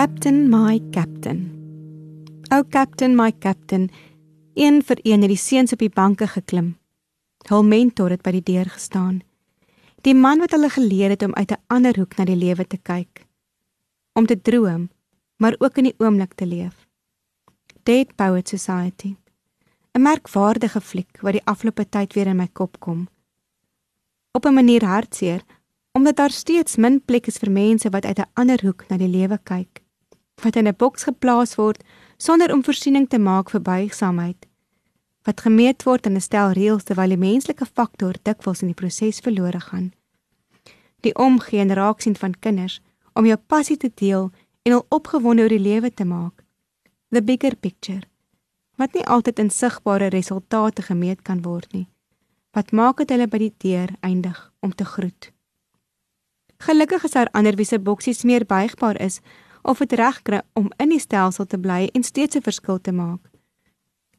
Captain my captain. O captain my captain, een vir een het die seuns op die banke geklim. Hul mentor het by die deur gestaan. Die man wat hulle geleer het om uit 'n ander hoek na die lewe te kyk, om te droom, maar ook in die oomblik te leef. Dead Poet Society. 'n Merkwaardige fliek wat die afgelope tyd weer in my kop kom. Op 'n manier hartseer, omdat daar steeds min plek is vir mense wat uit 'n ander hoek na die lewe kyk, wat in 'n boks geplaas word sonder om voorsiening te maak vir buigsaamheid wat gemeet word in 'n stel reëls terwyl die menslike faktor dikwels in die proses verlore gaan. Die omgee en raaksien van kinders om jou passie te deel en hul opgewonde oor die lewe te maak. The bigger picture wat nie altyd in sigbare resultate gemeet kan word nie. Wat maak dit hulle by die deur eindig om te groet? Gelukkig is daar ander wie se boksies meer buigbaar is of dit reg kry om in die stelsel te bly en steeds 'n verskil te maak.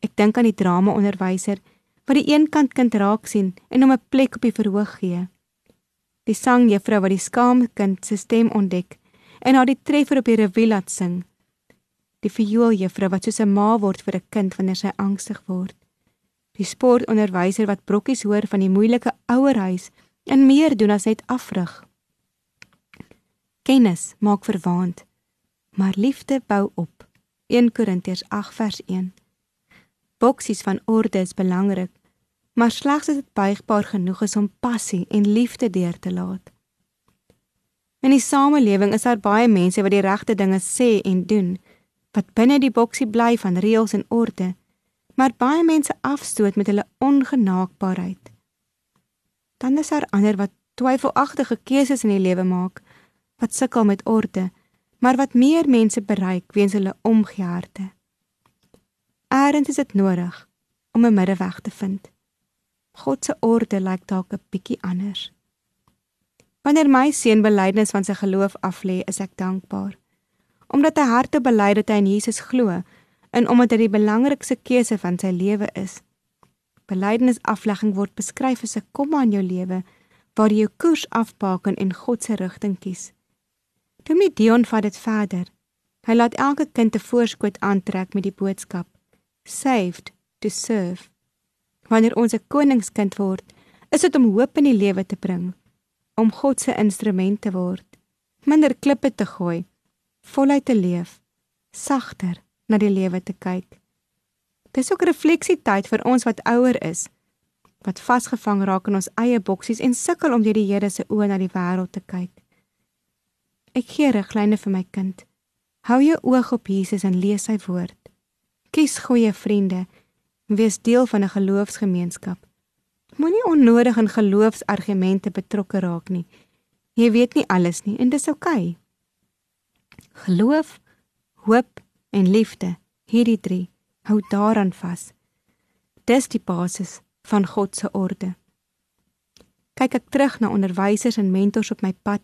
Ek dink aan die drama onderwyser wat die een kant kind raak sien en hom 'n plek op die verhoog gee. Die sangjuffrou wat die skaam kind se stem ontdek en haar die treffer op die revue laat sing. Die viooljuffrou wat soos 'n ma word vir 'n kind wanneer sy angstig word. Die sportonderwyser wat brokkies hoor van die moeilike ouerhuis en meer doen as net afrig. Kennis maak verwaand, maar liefde bou op. 1 Korintiërs 8 vers 1 boksies van orde is belangrik, maar slegs as dit buigbaar genoeg is om passie en liefde deur te laat. In die samelewing is daar baie mense wat die regte dinge sê en doen, wat binne die boksie bly van reëls en orde, maar baie mense afstoot met hulle ongenaakbaarheid. Dan is daar ander wat twyfelagtige keuses in die lewe maak, wat sukkel met orde, maar wat meer mense bereik weens hulle omgee harte. Eerens is dit nodig om 'n middeweg te vind. God se orde lyk dalk 'n bietjie anders. Wanneer my seun belydenis van sy geloof aflê, is ek dankbaar. Omdat hy harte bely dat hy in Jesus glo en omdat dit die belangrikste keuse van sy lewe is. Belydenis aflegging word beskryf as 'n kom aan jou lewe waar jy jou koers afbaken en God se rigting kies. Dominee Dion vat dit verder. Hy laat elke kind 'n voorskot aantrek met die boodskap: saved to serve. Wanneer ons 'n koningskind word, is dit om hoop in die lewe te bring, om God se instrument te word, minder klippe te gooi, voluit te leef, sagter na die lewe te kyk. Dis ook refleksietyd vir ons wat ouer is, wat vasgevang raak in ons eie boksies en sukkel om deur die Here se oë na die wêreld te kyk. Ek gee riglyne vir my kind. Hou jou oog op Jesus en lees sy woord. Kies goeie vriende. Wees deel van 'n geloofsgemeenskap. Moenie onnodig in geloofsargumente betrokke raak nie. Jy weet nie alles nie en dis oukei. Okay. Geloof, hoop en liefde, hierdie drie, hou daaraan vas. Dis die basis van God se orde. Kyk ek terug na onderwysers en mentors op my pad,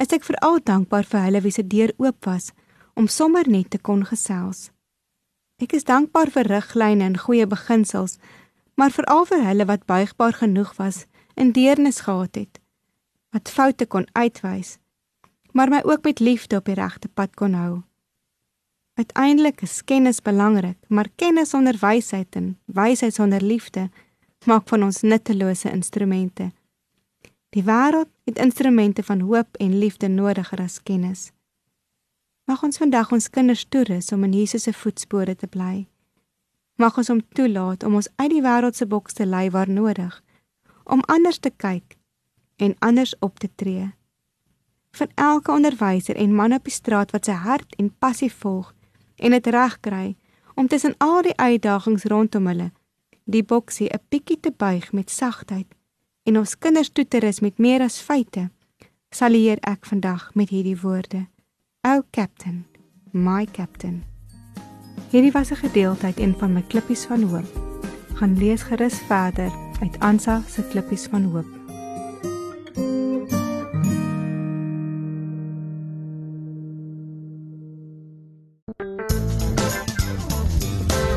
is ek veral dankbaar vir hulle wie se deur oop was om sommer net te kon gesels. Ek is dankbaar vir riglyne en goeie beginsels, maar veral vir hulle wat buigbaar genoeg was en deernis gehad het, wat foute kon uitwys, maar my ook met liefde op die regte pad kon hou. Uiteindelik is kennis belangrik, maar kennis sonder wysheid en wysheid sonder liefde maak van ons nuttelose instrumente. Die wêreld het instrumente van hoop en liefde nodiger as kennis. Mag ons vandag ons kinders toerus om in Jesus se voetspore te bly. Mag ons hom toelaat om ons uit die wêreld se boks te lei waar nodig, om anders te kyk en anders op te tree. Vir elke onderwyser en man op die straat wat sy hart en passie volg en dit reg kry om tussen al die uitdagings rondom hulle die boksie 'n bietjie te buig met sagtheid en ons kinders toe te rus met meer as feite Salieer ek vandag met hierdie woorde: O Captain, my Captain. Hierdie was 'n gedeelte uit een van my klippies van hoop. Gaan lees gerus verder uit Ansa se klippies van hoop.